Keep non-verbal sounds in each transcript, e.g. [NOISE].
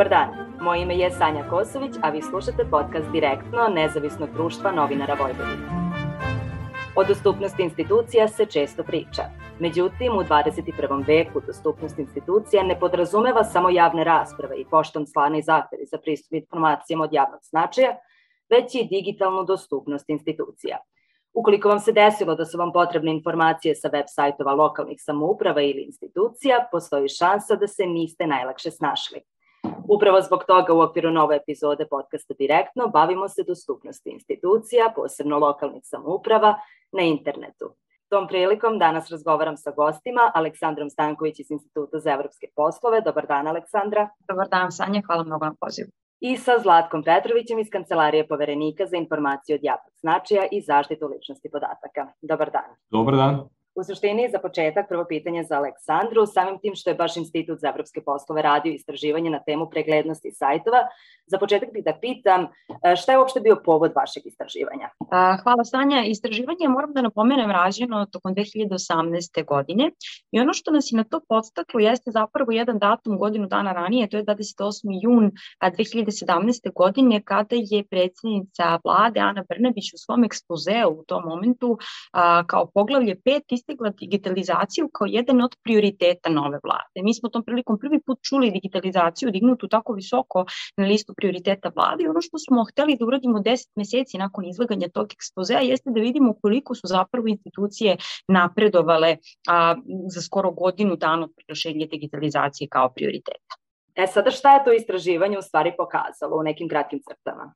Dobar dan, moje ime je Sanja Kosović, a vi slušate podcast Direktno nezavisnog društva novinara Vojvodine. O dostupnosti institucija se često priča. Međutim, u 21. veku dostupnost institucija ne podrazumeva samo javne rasprave i poštom slane i zahtevi za pristup informacijama od javnog značaja, već i digitalnu dostupnost institucija. Ukoliko vam se desilo da su vam potrebne informacije sa web sajtova lokalnih samouprava ili institucija, postoji šansa da se niste najlakše snašli. Upravo zbog toga u okviru nove epizode podcasta Direktno bavimo se dostupnosti institucija, posebno lokalnih samouprava, na internetu. Tom prilikom danas razgovaram sa gostima Aleksandrom Stanković iz Instituta za evropske poslove. Dobar dan, Aleksandra. Dobar dan, Sanja. Hvala mnogo na pozivu. I sa Zlatkom Petrovićem iz Kancelarije poverenika za informacije od javnog značaja i zaštitu ličnosti podataka. Dobar dan. Dobar dan. U suštini, za početak, prvo pitanje za Aleksandru, samim tim što je baš Institut za evropske poslove radio istraživanje na temu preglednosti sajtova, za početak bih da pitam e, šta je uopšte bio povod vašeg istraživanja? Hvala Sanja. Istraživanje moram da napomenem rađeno tokom 2018. godine i ono što nas je na to podstaklo jeste zapravo jedan datum godinu dana ranije, to je 28. jun 2017. godine kada je predsednica vlade Ana Brnebić u svom ekspozeu u tom momentu kao poglavlje 5 istigla digitalizaciju kao jedan od prioriteta nove vlade. Mi smo tom prilikom prvi put čuli digitalizaciju dignutu tako visoko na listu prioriteta vlade i ono što smo hteli da uradimo 10 meseci nakon izlaganja tog ekspozea jeste da vidimo koliko su zapravo institucije napredovale a, za skoro godinu dana od proglašenja digitalizacije kao prioriteta. E sada šta je to istraživanje u stvari pokazalo u nekim kratkim crtama?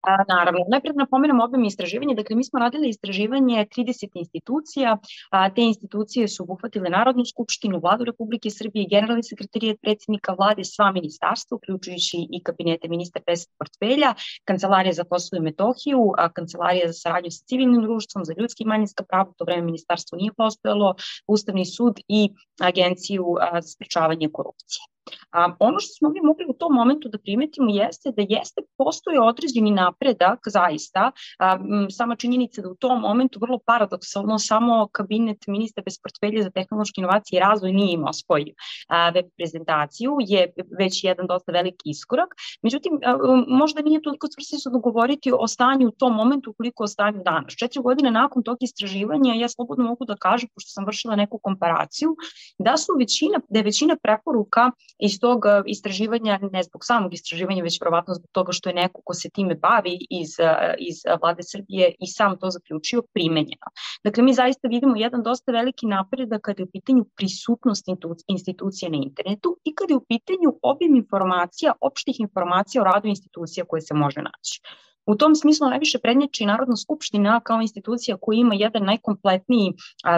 A, naravno, najpred napomenem obim istraživanja, dakle mi smo radili istraživanje 30 institucija, a, te institucije su obuhvatile Narodnu skupštinu, Vladu Republike Srbije, Generalni sekretarijat predsednika vlade, sva ministarstva, uključujući i kabinete ministra bez portfelja, Kancelarija za Kosovo i Metohiju, a, Kancelarija za saradnju sa civilnim društvom, za ljudski i manjinska prava, to vreme ministarstvo nije postojalo, Ustavni sud i Agenciju a, za sprečavanje korupcije. A, ono što smo mi mogli u tom momentu da primetimo jeste da jeste postoje određeni napredak zaista, a, m, sama činjenica da u tom momentu vrlo paradoksalno samo kabinet ministra bez portfelja za tehnološke inovacije i razvoj nije imao svoju a, web prezentaciju, je već jedan dosta veliki iskorak. Međutim, a, možda nije toliko svrsisno govoriti o stanju u tom momentu koliko o stanju danas. Četiri godine nakon tog istraživanja ja slobodno mogu da kažem, pošto sam vršila neku komparaciju, da su većina, da je većina preporuka iz tog e, istraživanja, ne zbog samog istraživanja, već verovatno zbog toga što je neko ko se time bavi iz, e, iz vlade Srbije i sam to zaključio primenjeno. Dakle, mi zaista vidimo jedan dosta veliki napredak kada je u pitanju prisutnost institucije na internetu i kada je u pitanju obim informacija, opštih informacija o radu institucija koje se može naći. U tom smislu najviše prednječi Narodna skupština kao institucija koja ima jedan najkompletniji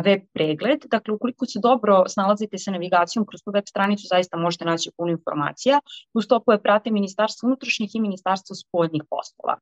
web pregled. Dakle, ukoliko se dobro snalazite sa navigacijom kroz tu web stranicu, zaista možete naći puno informacija. Uz to koje prate Ministarstvo unutrašnjih i Ministarstvo spoljnih poslova.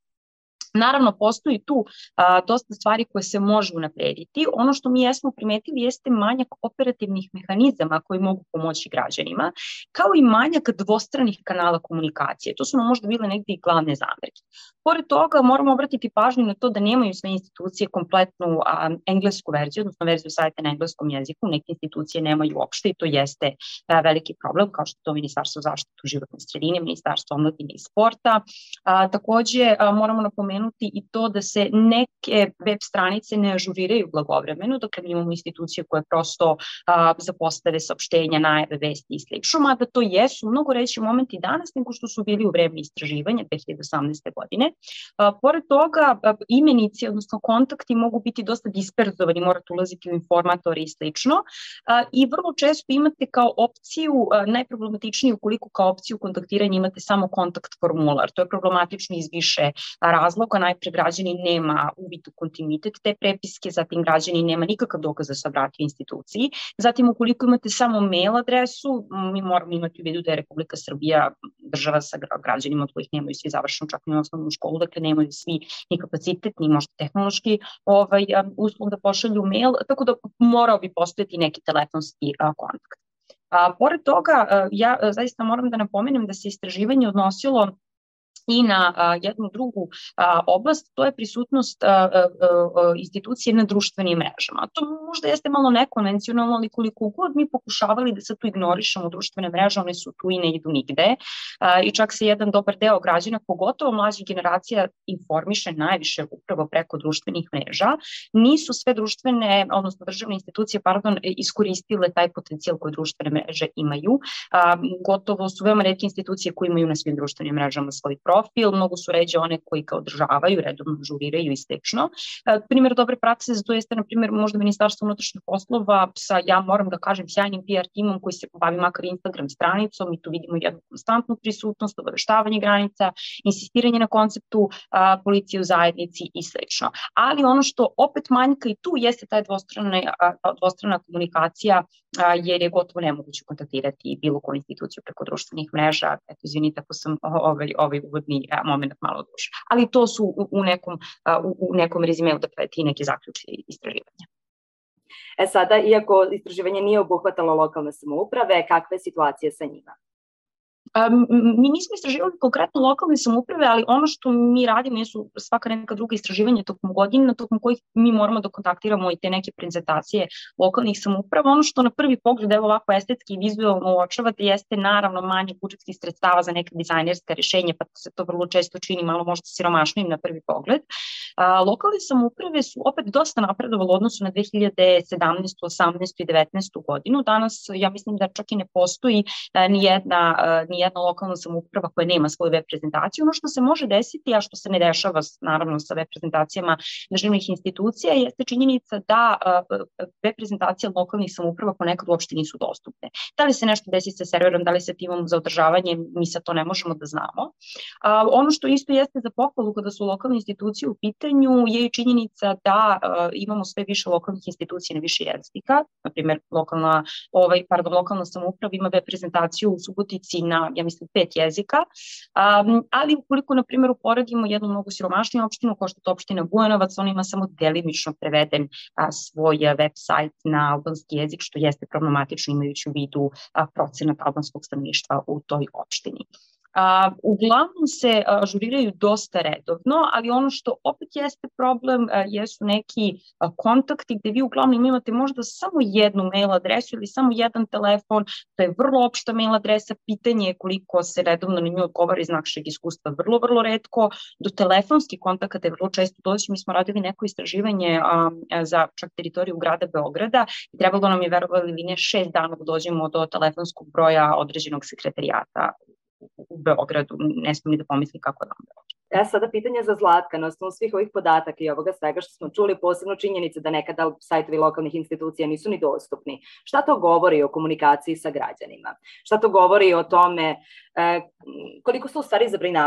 Naravno, postoji tu a, dosta stvari koje se može unaprediti. Ono što mi jesmo primetili jeste manjak operativnih mehanizama koji mogu pomoći građanima, kao i manjak dvostranih kanala komunikacije. To su nam možda bile negde i glavne zamerke. Pored toga, moramo obratiti pažnju na to da nemaju sve institucije kompletnu a, englesku verziju, odnosno verziju sajta na engleskom jeziku. Neke institucije nemaju uopšte i to jeste a, veliki problem, kao što to Ministarstvo zaštitu životne sredine, Ministarstvo omladine i sporta. A, takođe, a, moramo napomenuti napomenuti i to da se neke web stranice ne ažuriraju blagovremeno, dakle mi imamo institucije koje prosto a, zapostave saopštenja, najave, vesti i slično, mada to jesu mnogo reći momenti danas nego što su bili u vreme istraživanja 2018. godine. A, pored toga, imenici, odnosno kontakti mogu biti dosta disperzovani, morate ulaziti u informatore i slično a, i vrlo često imate kao opciju, a, najproblematičnije ukoliko kao opciju kontaktiranja imate samo kontakt formular. To je problematično iz više razloga ako najpre građani nema uvid u kontinuitet te prepiske, zatim građani nema nikakav dokaz da se obratio instituciji, zatim ukoliko imate samo mail adresu, mi moramo imati u vidu da je Republika Srbija država sa građanima od kojih nemaju svi završenu čak i osnovnu školu, dakle nemaju svi ni kapacitet, ni možda tehnološki ovaj, uslov da pošalju mail, tako da morao bi postojati neki telefonski kontakt. A, pored toga, ja zaista moram da napomenem da se istraživanje odnosilo i na a, jednu drugu oblast, to je prisutnost institucije na društvenim mrežama. To možda jeste malo nekonvencionalno, ali koliko god mi pokušavali da se tu ignorišemo društvene mreže, one su tu i ne idu nigde i čak se jedan dobar deo građana, pogotovo mlađa generacija, informiše najviše upravo preko društvenih mreža. Nisu sve društvene, odnosno državne institucije, pardon, iskoristile taj potencijal koji društvene mreže imaju. Gotovo su veoma redke institucije koje imaju na svim društvenim mrežama svoj profil, mnogo su ređe one koji kao održavaju, redovno žuriraju i slično. E, primjer dobre prakse za to jeste, na primjer, možda Ministarstvo unutrašnjih poslova sa, ja moram da kažem, sjajnim PR timom koji se bavi makar Instagram stranicom i tu vidimo jednu konstantnu prisutnost, obaveštavanje granica, insistiranje na konceptu a, policije u zajednici i slično. Ali ono što opet manjka i tu jeste taj dvostrana, a, dvostrana komunikacija a, jer je gotovo nemoguće kontaktirati bilo koju instituciju preko društvenih mreža. Eto, izvinite ako sam ovaj, ovaj uvodni moment malo duže. Ali to su u, u nekom, u, u nekom rezimeu, dakle, ti neki zaključi istraživanja. E sada, iako istraživanje nije obuhvatalo lokalne samouprave, kakve situacije sa njima? Mi nismo istraživali konkretno lokalne samuprave, ali ono što mi radimo jesu svaka neka druga istraživanja tokom godina, tokom kojih mi moramo da kontaktiramo i te neke prezentacije lokalnih samuprava. Ono što na prvi pogled, evo ovako estetski i vizualno uočavate, jeste naravno manje budžetskih sredstava za neka dizajnerska rešenja, pa se to vrlo često čini malo možda siromašnim na prvi pogled. A, lokalne samuprave su opet dosta napredovali odnosu na 2017. 18. i 19. godinu. Danas ja mislim da čak i ne postoji a, ni jedna a, ni jedna lokalna samouprava koja nema svoju web prezentaciju. Ono što se može desiti, a što se ne dešava naravno sa web prezentacijama državnih institucija, jeste činjenica da web prezentacija lokalnih samouprava ponekad uopšte nisu dostupne. Da li se nešto desi sa serverom, da li se timom za održavanje, mi sa to ne možemo da znamo. Ono što isto jeste za pohvalu kada su lokalne institucije u pitanju je i činjenica da imamo sve više lokalnih institucija na više jezika. Na primjer, lokalna, ovaj, pardon, lokalna samouprava ima web prezentaciju u Subotici na ja mislim, pet jezika, um, ali ukoliko, na primjer, uporedimo jednu mnogo siromašniju opštinu, kao što je opština Bujanovac, on ima samo delimično preveden a, svoj website na albanski jezik, što jeste problematično imajući u vidu a, procenat albanskog stanovništva u toj opštini. A, uglavnom se ažuriraju dosta redovno, ali ono što opet jeste problem a, jesu neki a, kontakti gde vi uglavnom imate možda samo jednu mail adresu ili samo jedan telefon, to je vrlo opšta mail adresa, pitanje je koliko se redovno na nju odgovara iz našeg iskustva vrlo, vrlo redko, do telefonskih kontakata je vrlo često doći, mi smo radili neko istraživanje a, a, za čak teritoriju grada Beograda i trebalo nam je verovali ili ne šest dana da dođemo do telefonskog broja određenog sekretarijata u Beogradu, ne smijem ni da pomislim kako da vam E sada pitanje za Zlatka, na osnovu svih ovih podataka i ovoga svega što smo čuli, posebno činjenice da nekada sajtovi lokalnih institucija nisu ni dostupni. Šta to govori o komunikaciji sa građanima? Šta to govori o tome e, koliko su u stvari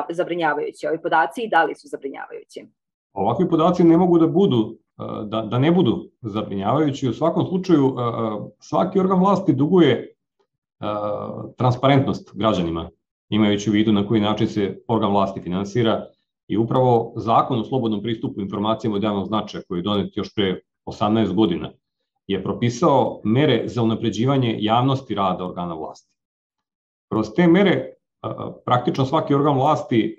zabrinjavajući ovi podaci i da li su zabrinjavajući? Ovakvi podaci ne mogu da budu e, da, da ne budu zabrinjavajući. U svakom slučaju, e, e, svaki organ vlasti duguje transparentnost građanima imajući u vidu na koji način se organ vlasti finansira i upravo zakon o slobodnom pristupu informacijama od javnog značaja koji je donet još pre 18 godina je propisao mere za unapređivanje javnosti rada organa vlasti. Kroz te mere praktično svaki organ vlasti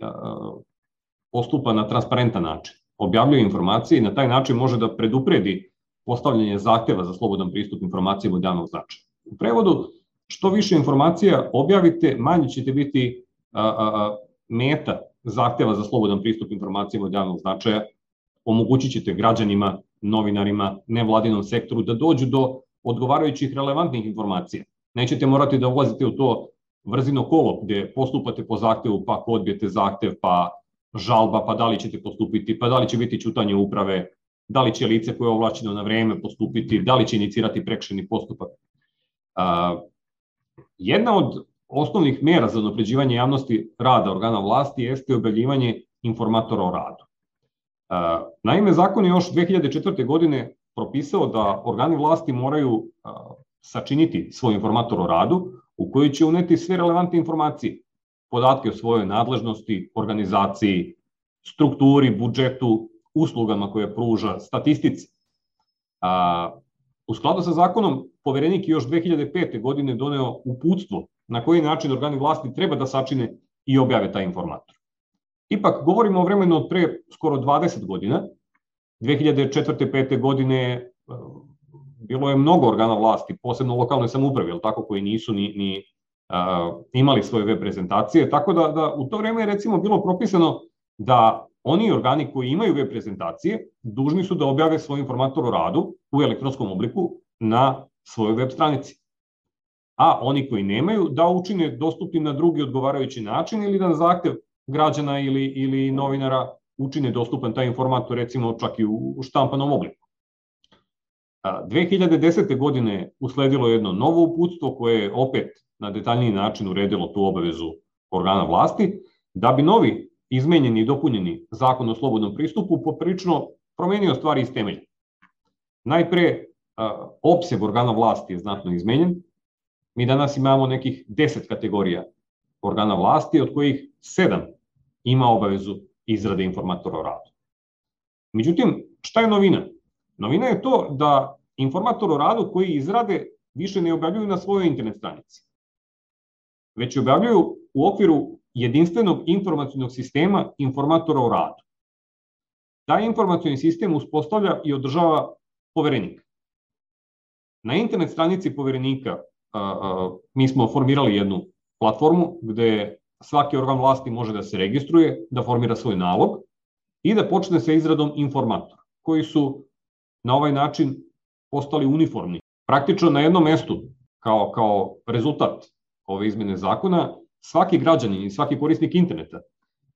postupa na transparentan način, objavljuje informacije i na taj način može da predupredi postavljanje zahteva za slobodan pristup informacijama od javnog značaja. U prevodu, što više informacija objavite, manje ćete biti a, a, a, meta zahteva za slobodan pristup informacijama od javnog značaja, omogućit ćete građanima, novinarima, nevladinom sektoru da dođu do odgovarajućih relevantnih informacija. Nećete morati da ulazite u to vrzino kolo gde postupate po zahtevu, pa odbijete zahtev, pa žalba, pa da li ćete postupiti, pa da li će biti čutanje uprave, da li će lice koje je ovlačeno na vreme postupiti, da li će inicirati prekšeni postupak. Jedna od osnovnih mera za napređivanje javnosti rada organa vlasti jeste objavljivanje informatora o radu. Naime, zakon je još 2004. godine propisao da organi vlasti moraju sačiniti svoj informator o radu u koji će uneti sve relevantne informacije, podatke o svojoj nadležnosti, organizaciji, strukturi, budžetu, uslugama koje pruža, statistici. U skladu sa zakonom, poverenik još 2005. godine doneo uputstvo na koji način organi vlasti treba da sačine i objave taj informator. Ipak, govorimo o vremenu od pre skoro 20 godina. 2004. 5. godine bilo je mnogo organa vlasti, posebno lokalne samuprave, jel tako, koji nisu ni, ni uh, imali svoje web prezentacije, tako da, da u to vreme je recimo bilo propisano da oni organi koji imaju web prezentacije dužni su da objave svoj informator o radu u elektronskom obliku na svojoj web stranici. A oni koji nemaju da učine dostupnim na drugi odgovarajući način ili da na zahtev građana ili, ili novinara učine dostupan taj informator recimo čak i u štampanom obliku. 2010. godine usledilo jedno novo uputstvo koje je opet na detaljniji način uredilo tu obavezu organa vlasti, da bi novi izmenjeni i dopunjeni zakon o slobodnom pristupu poprično promenio stvari iz temelja. Najpre, opseg organa vlasti je znatno izmenjen. Mi danas imamo nekih 10 kategorija organa vlasti, od kojih 7 ima obavezu izrade informatora o radu. Međutim, šta je novina? Novina je to da informator o radu koji izrade više ne objavljuju na svojoj internet stranici, već objavljuju u okviru jedinstvenog informacijnog sistema informatora o radu. Taj informacijni sistem uspostavlja i održava poverenik. Na internet stranici poverenika mi smo formirali jednu platformu gde svaki organ vlasti može da se registruje, da formira svoj nalog i da počne sa izradom informatora, koji su na ovaj način postali uniformni. Praktično na jednom mestu, kao, kao rezultat ove izmene zakona, svaki građanin i svaki korisnik interneta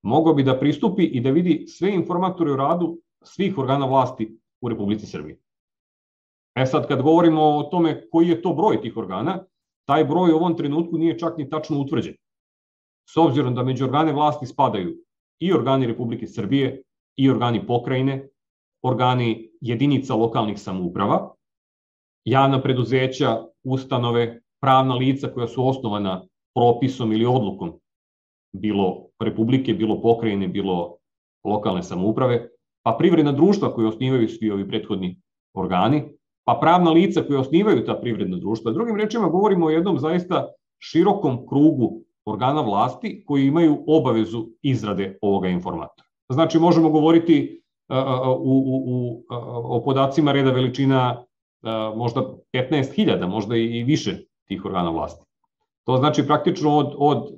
mogao bi da pristupi i da vidi sve informatore o radu svih organa vlasti u Republici Srbiji. E sad, kad govorimo o tome koji je to broj tih organa, taj broj u ovom trenutku nije čak ni tačno utvrđen. S obzirom da među organe vlasti spadaju i organi Republike Srbije, i organi pokrajine, organi jedinica lokalnih samouprava, javna preduzeća, ustanove, pravna lica koja su osnovana propisom ili odlukom, bilo republike, bilo pokrajine, bilo lokalne samouprave, pa privredna društva koje osnivaju svi ovi prethodni organi, pa pravna lica koje osnivaju ta privredna društva. Drugim rečima govorimo o jednom zaista širokom krugu organa vlasti koji imaju obavezu izrade ovoga informatora. Znači možemo govoriti u, u, u, o podacima reda veličina možda 15.000, možda i više tih organa vlasti. To znači praktično od, od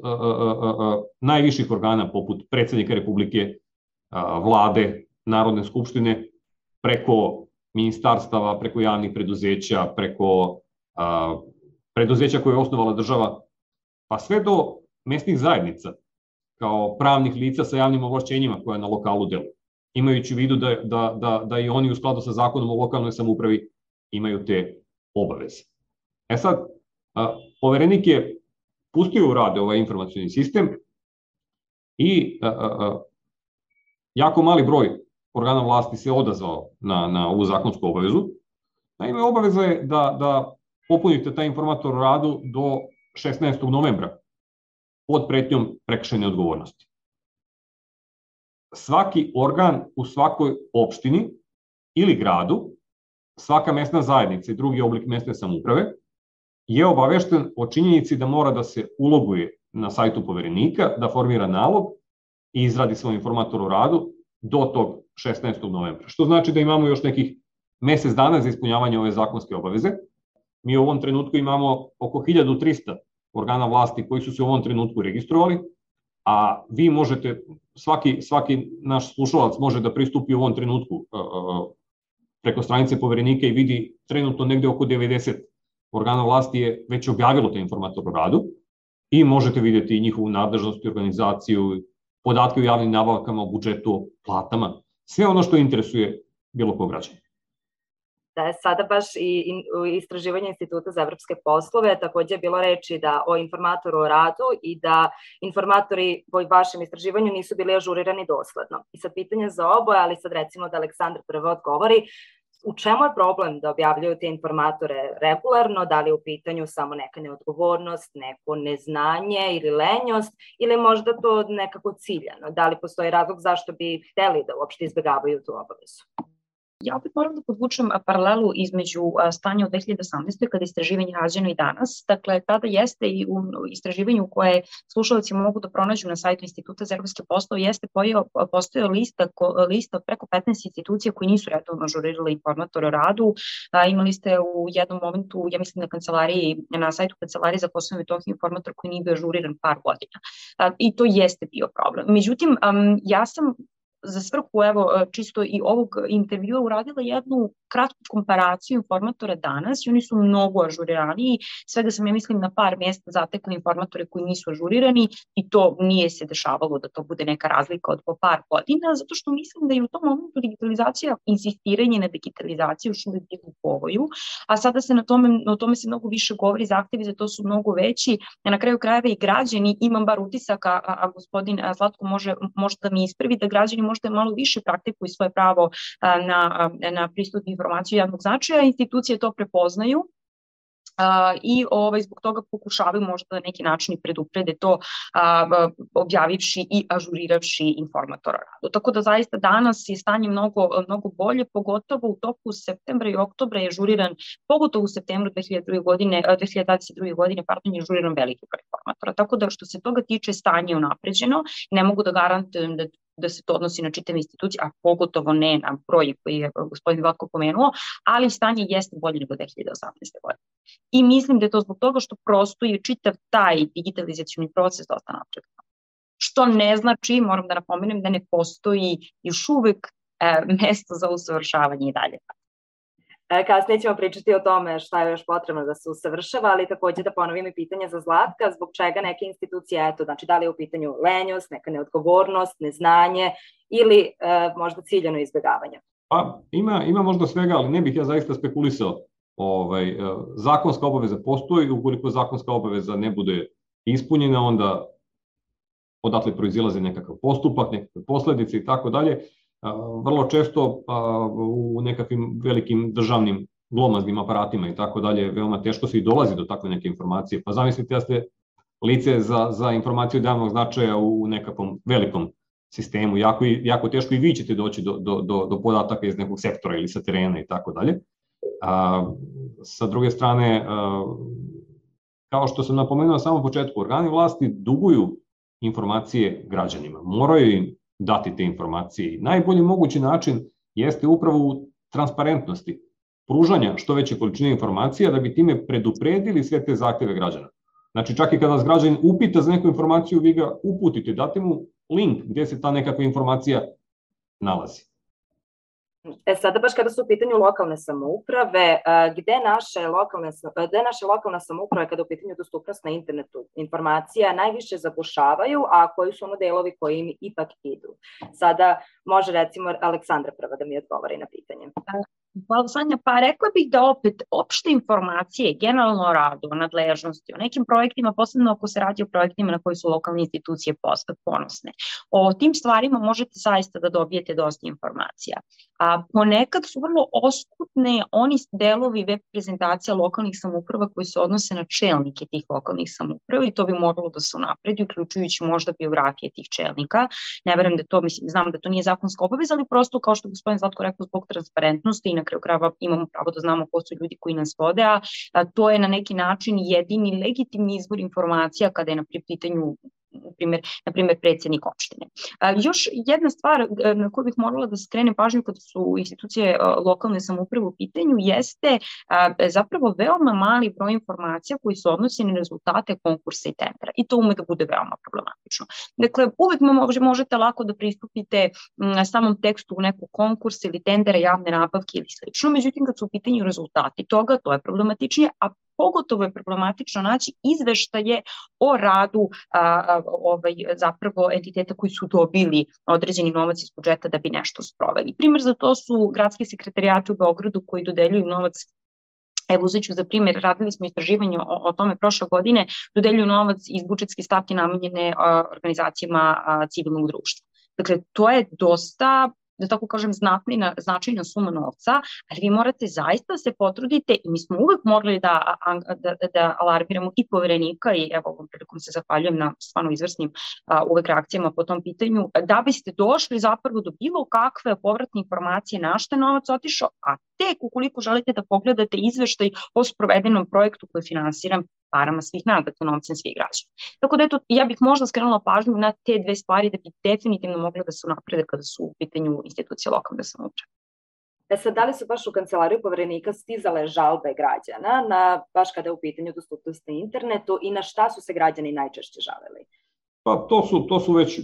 najviših organa poput predsednika Republike, vlade, Narodne skupštine, preko ministarstava, preko javnih preduzeća, preko a, preduzeća koje je osnovala država, pa sve do mesnih zajednica, kao pravnih lica sa javnim ovlašćenjima koja na lokalu deluju, imajući u vidu da, da, da, da i oni u skladu sa zakonom o lokalnoj samoupravi imaju te obaveze. E sad, a, poverenik je pustio u rade ovaj informacijni sistem i a, a, jako mali broj organa vlasti se odazvao na, na ovu zakonsku obavezu. Naime, obaveza je da, da popunite taj informator radu do 16. novembra pod pretnjom prekršajne odgovornosti. Svaki organ u svakoj opštini ili gradu svaka mesna zajednica i drugi oblik mesne samuprave je obavešten o činjenici da mora da se uloguje na sajtu poverenika, da formira nalog i izradi svoj informator o radu do tog 16. novembra. Što znači da imamo još nekih mesec dana za ispunjavanje ove zakonske obaveze. Mi u ovom trenutku imamo oko 1300 organa vlasti koji su se u ovom trenutku registrovali, a vi možete, svaki, svaki naš slušalac može da pristupi u ovom trenutku preko stranice poverenika i vidi trenutno negde oko 90 organa vlasti je već objavilo te informator o radu i možete videti njihovu nadležnost i organizaciju, podatke o javnim nabavkama, o budžetu, platama, sve ono što interesuje bilo kog građana da je sada baš i istraživanje Instituta za evropske poslove takođe je bilo reči da o informatoru o radu i da informatori po vašem istraživanju nisu bili ažurirani dosledno. I sad pitanje za oboje, ali sad recimo da Aleksandar prvo odgovori, u čemu je problem da objavljuju te informatore regularno, da li je u pitanju samo neka neodgovornost, neko neznanje ili lenjost, ili možda to nekako ciljano, da li postoji razlog zašto bi hteli da uopšte izbegavaju tu obavezu? Ja opet moram da podvučem paralelu između stanja u 2018. kada je istraživanje rađeno i danas. Dakle, tada jeste i u istraživanju koje slušalci mogu da pronađu na sajtu Instituta za evropske poslove, jeste postoje lista, lista preko 15 institucija koji nisu redovno ažurirali informatore o radu. A, imali ste u jednom momentu, ja mislim na kancelariji, na sajtu kancelarije za Kosovo i Metohiju informator koji nije bio ažuriran par godina. A, I to jeste bio problem. Međutim, um, ja sam za svrhu evo čisto i ovog intervjua uradila jednu kratku komparaciju informatora danas i oni su mnogo ažuriraniji. Svega sam ja mislim na par mjesta zatekla informatore koji nisu ažurirani i to nije se dešavalo da to bude neka razlika od po par godina, zato što mislim da je u tom momentu digitalizacija, insistiranje na digitalizaciji još uvijek bilo u povoju, a sada se na tome, na tome se mnogo više govori, zahtevi za to su mnogo veći, na kraju krajeva i građani, imam bar utisak, a, a gospodin Zlatko može, može da mi ispravi, da građani možda malo više praktikuju svoje pravo na, na pristup informaciju javnog značaja, institucije to prepoznaju i ovaj, zbog toga pokušavaju možda na neki način preduprede to uh, objavivši i ažuriravši informatora radu. Tako da zaista danas je stanje mnogo, mnogo bolje, pogotovo u toku septembra i oktobra je ažuriran, pogotovo u septembru 2002. godine, 2022. godine, pardon, je ažuriran veliki broj informatora. Tako da što se toga tiče stanje je unapređeno, ne mogu da garantujem da da se to odnosi na čitave institucije, a pogotovo ne na broj koji je gospodin Vatko pomenuo, ali stanje jeste bolje nego 2018. godine. I mislim da je to zbog toga što prosto je čitav taj digitalizacijni proces dosta napredan. Što ne znači, moram da napomenem, da ne postoji još uvek e, mesto za usavršavanje i dalje. E, kasnije ćemo pričati o tome šta je još potrebno da se usavršava, ali takođe da ponovim i pitanje za Zlatka, zbog čega neke institucije, eto, znači da li je u pitanju lenjost, neka neodgovornost, neznanje ili e, možda ciljeno izbjegavanje? Pa ima, ima možda svega, ali ne bih ja zaista spekulisao. Ovaj, e, zakonska obaveza postoji, ukoliko zakonska obaveza ne bude ispunjena, onda odatle proizilaze nekakav postupak, nekakve posledice i tako dalje vrlo često u nekakvim velikim državnim glomaznim aparatima i tako dalje, veoma teško se i dolazi do takve neke informacije. Pa zamislite da ste lice za, za informaciju od javnog značaja u nekakvom velikom sistemu, jako, jako teško i vi ćete doći do, do, do, do podataka iz nekog sektora ili sa terena i tako dalje. A, sa druge strane, a, kao što sam napomenuo na samom početku, organi vlasti duguju informacije građanima. Moraju im dati te informacije. Najbolji mogući način jeste upravo u transparentnosti, pružanja što veće količine informacija da bi time predupredili sve te zahteve građana. Znači čak i kada vas građanin upita za neku informaciju, vi ga uputite, date mu link gdje se ta nekakva informacija nalazi. E sada baš kada su u pitanju lokalne samouprave, gde naše lokalne, gde naše lokalne samouprave kada u pitanju dostupnost na internetu informacija najviše zabušavaju, a koji su ono delovi koji im ipak idu? Sada može recimo Aleksandra prva da mi odgovori na pitanje. Hvala Sanja. Pa rekla bih da opet opšte informacije generalno o radu, o nadležnosti, o nekim projektima, posebno ako se radi o projektima na koji su lokalne institucije ponosne. O tim stvarima možete zaista da dobijete dosta informacija. A ponekad su vrlo oskutne oni delovi web prezentacija lokalnih samuprava koji se odnose na čelnike tih lokalnih samuprava i to bi moralo da se unapredi, uključujući možda biografije tih čelnika. Ne verujem da to, mislim, znam da to nije zakonska obaveza, ali prosto kao što gospodin Zlatko rekao zbog transparentnosti i na kraju krajeva imamo pravo da znamo ko su ljudi koji nas vode, a to je na neki način jedini legitimni izvor informacija kada je na pitanju na primjer, na primjer predsjednik opštine. Još jedna stvar e, na koju bih morala da skrenem pažnju kada su institucije e, lokalne samuprave u pitanju jeste zapravo veoma mali broj informacija koji se odnosi na rezultate konkursa i tendera i to ume da bude veoma problematično. Dakle, uvek možete lako da pristupite samom tekstu u nekog konkursa ili tendera javne nabavke ili slično, međutim kad su u pitanju rezultati toga, to je problematičnije, a pogotovo je problematično naći izveštaje o radu a, ovaj, zapravo entiteta koji su dobili određeni novac iz budžeta da bi nešto sproveli. Primer za to su gradski sekretarijati u Beogradu koji dodeljuju novac Evo uzet ću za primjer, radili smo istraživanje o, o tome prošle godine, dodeljuju novac iz budžetske stavke namenjene a, organizacijama a, civilnog društva. Dakle, to je dosta da tako kažem, znatna, značajna suma novca, ali vi morate zaista se potrudite i mi smo uvek morali da, da, da alarmiramo i poverenika i evo ovom prilikom se zahvaljujem na stvarno izvrsnim a, uvek reakcijama po tom pitanju, da biste došli zapravo do bilo kakve povratne informacije na šta je novac otišao, a tek ukoliko želite da pogledate izveštaj o sprovedenom projektu koji finansiram parama svih nas, dakle novcem svih građana. Tako da eto, ja bih možda skrenula pažnju na te dve stvari da bi definitivno mogle da se naprede kada su u pitanju institucije lokalne samouprave. E sad, da li su baš u kancelariju poverenika stizale žalbe građana, na, baš kada je u pitanju dostupnost internetu i na šta su se građani najčešće žalili? Pa to su, to su već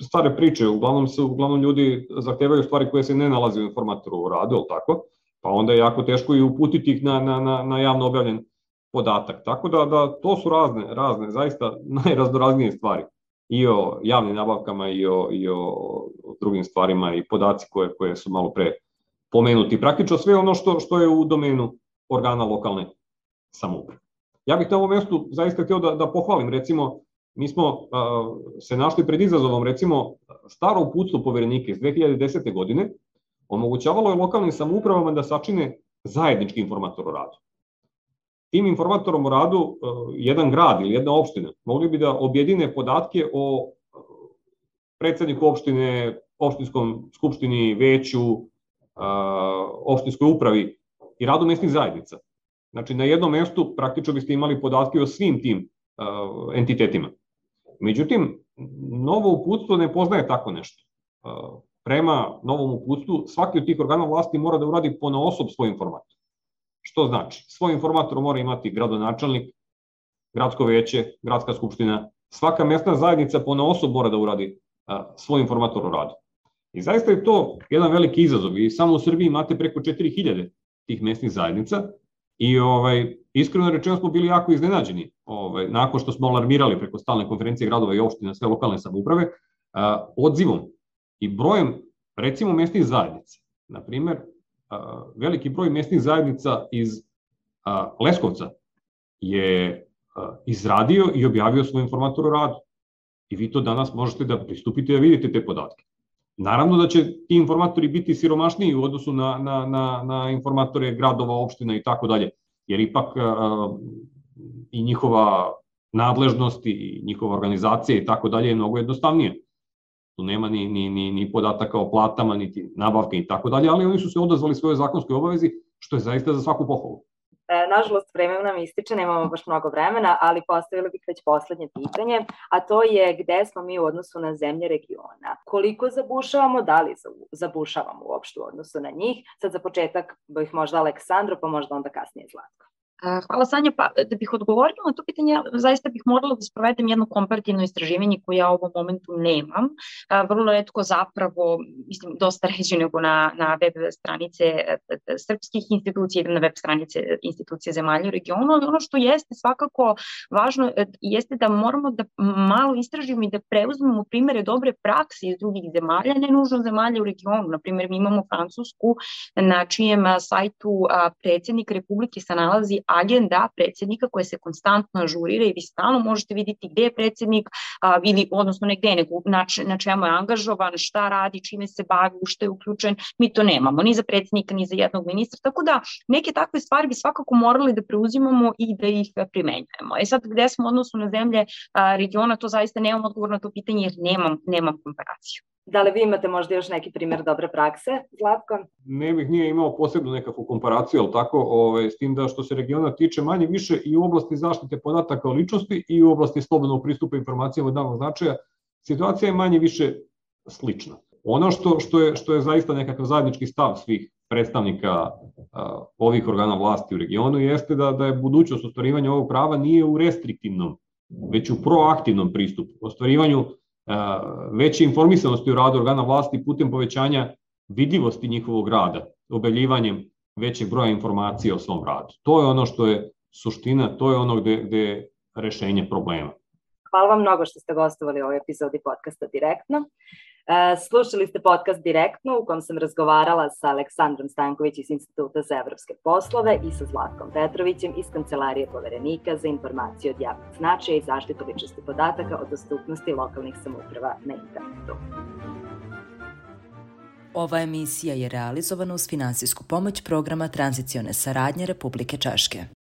stare priče, uglavnom, se, uglavnom ljudi zahtevaju stvari koje se ne nalaze u informatoru radu, tako? Pa onda je jako teško i uputiti ih na, na, na, na javno objavljen podatak. Tako da, da to su razne, razne, zaista [LAUGHS] najraznoraznije stvari. I o javnim nabavkama i o, i o drugim stvarima i podaci koje, koje su malo pre pomenuti. Praktično sve ono što, što je u domenu organa lokalne samouprave. Ja bih na ovom mestu zaista htio da, da pohvalim, recimo, mi smo uh, se našli pred izazovom, recimo, staro uputstvo poverenika iz 2010. godine omogućavalo je lokalnim samoupravama da sačine zajednički informator o radu. Tim informatorom o radu uh, jedan grad ili jedna opština mogli bi da objedine podatke o predsedniku opštine, opštinskom skupštini, veću, uh, opštinskoj upravi i radu mesnih zajednica. Znači, na jednom mestu praktično biste imali podatke o svim tim entitetima. Međutim, novo uputstvo ne poznaje tako nešto. Prema novom uputstvu, svaki od tih organa vlasti mora da uradi po osob svoj informator. Što znači? Svoj informator mora imati gradonačelnik, gradsko veće, gradska skupština, svaka mesna zajednica po osob mora da uradi svoj informator u radu. I zaista je to jedan veliki izazov i samo u Srbiji imate preko 4000 tih mesnih zajednica i ovaj, iskreno rečeno smo bili jako iznenađeni ovaj, nakon što smo alarmirali preko stalne konferencije gradova i opština sve lokalne samouprave, a, odzivom i brojem recimo mesnih zajednica. Na primer, veliki broj mesnih zajednica iz Leskovca je izradio i objavio svoj informator o radu. I vi to danas možete da pristupite da vidite te podatke. Naravno da će ti informatori biti siromašniji u odnosu na, na, na, na informatore gradova, opština i tako dalje, jer ipak i njihova nadležnost i njihova organizacija i tako dalje je mnogo jednostavnije. Tu nema ni, ni, ni, ni podataka o platama, niti nabavke i tako dalje, ali oni su se odazvali svoje zakonske obavezi, što je zaista za svaku pohvalu. E, nažalost, vreme nam ističe, nemamo baš mnogo vremena, ali postavili bih već poslednje pitanje, a to je gde smo mi u odnosu na zemlje regiona. Koliko zabušavamo, da li zabušavamo uopšte u odnosu na njih? Sad za početak bih možda Aleksandro, pa možda onda kasnije Zlatko. Hvala Sanja, pa da bih odgovorila na to pitanje, zaista bih morala da sprovedem jedno komparativno istraživanje koje ja u ovom momentu nemam. Vrlo redko zapravo, mislim, dosta ređe nego na, na web stranice srpskih institucija ili na web stranice institucije zemalja u regionu, ali ono što jeste svakako važno jeste da moramo da malo istražimo i da preuzmemo primere dobre prakse iz drugih zemalja, ne nužno zemalja u regionu. Naprimjer, mi imamo Francusku na čijem sajtu predsednik Republike se nalazi agenda predsednika koja se konstantno ažurira i vi stalno možete vidjeti gde je predsednik, a, ili, odnosno ne gde, nego na, na čemu je angažovan, šta radi, čime se bavi, u što je uključen. Mi to nemamo, ni za predsednika, ni za jednog ministra. Tako da neke takve stvari bi svakako morali da preuzimamo i da ih primenjujemo. E sad, gde smo odnosu na zemlje a, regiona, to zaista nemam odgovor na to pitanje jer nemam, nemam komparaciju. Da li vi imate možda još neki primjer dobre prakse, Zlatko? Ne bih nije imao posebno nekakvu komparaciju, ali tako, ovaj, s tim da što se regiona tiče manje više i u oblasti zaštite podataka o ličnosti i u oblasti slobodnog pristupa informacijama od davnog značaja, situacija je manje više slična. Ono što, što, je, što je zaista nekakav zajednički stav svih predstavnika a, ovih organa vlasti u regionu jeste da, da je budućnost ostvarivanja ovog prava nije u restriktivnom, već u proaktivnom pristupu, ostvarivanju veće informisanosti u radu organa vlasti putem povećanja vidljivosti njihovog rada, objavljivanjem većeg broja informacija o svom radu. To je ono što je suština, to je ono gde, gde je rešenje problema. Hvala vam mnogo što ste gostovali u ovoj epizodi podcasta Direktno. Slušali ste podcast Direktno u kom sam razgovarala sa Aleksandrom Stanković iz Instituta za evropske poslove i sa Zlatkom Petrovićem iz Kancelarije poverenika za informacije od javnog značaja i zaštitu ličnosti podataka o dostupnosti lokalnih samouprava na internetu. Ova emisija je realizovana uz finansijsku pomoć programa tranzicione saradnje Republike Češke.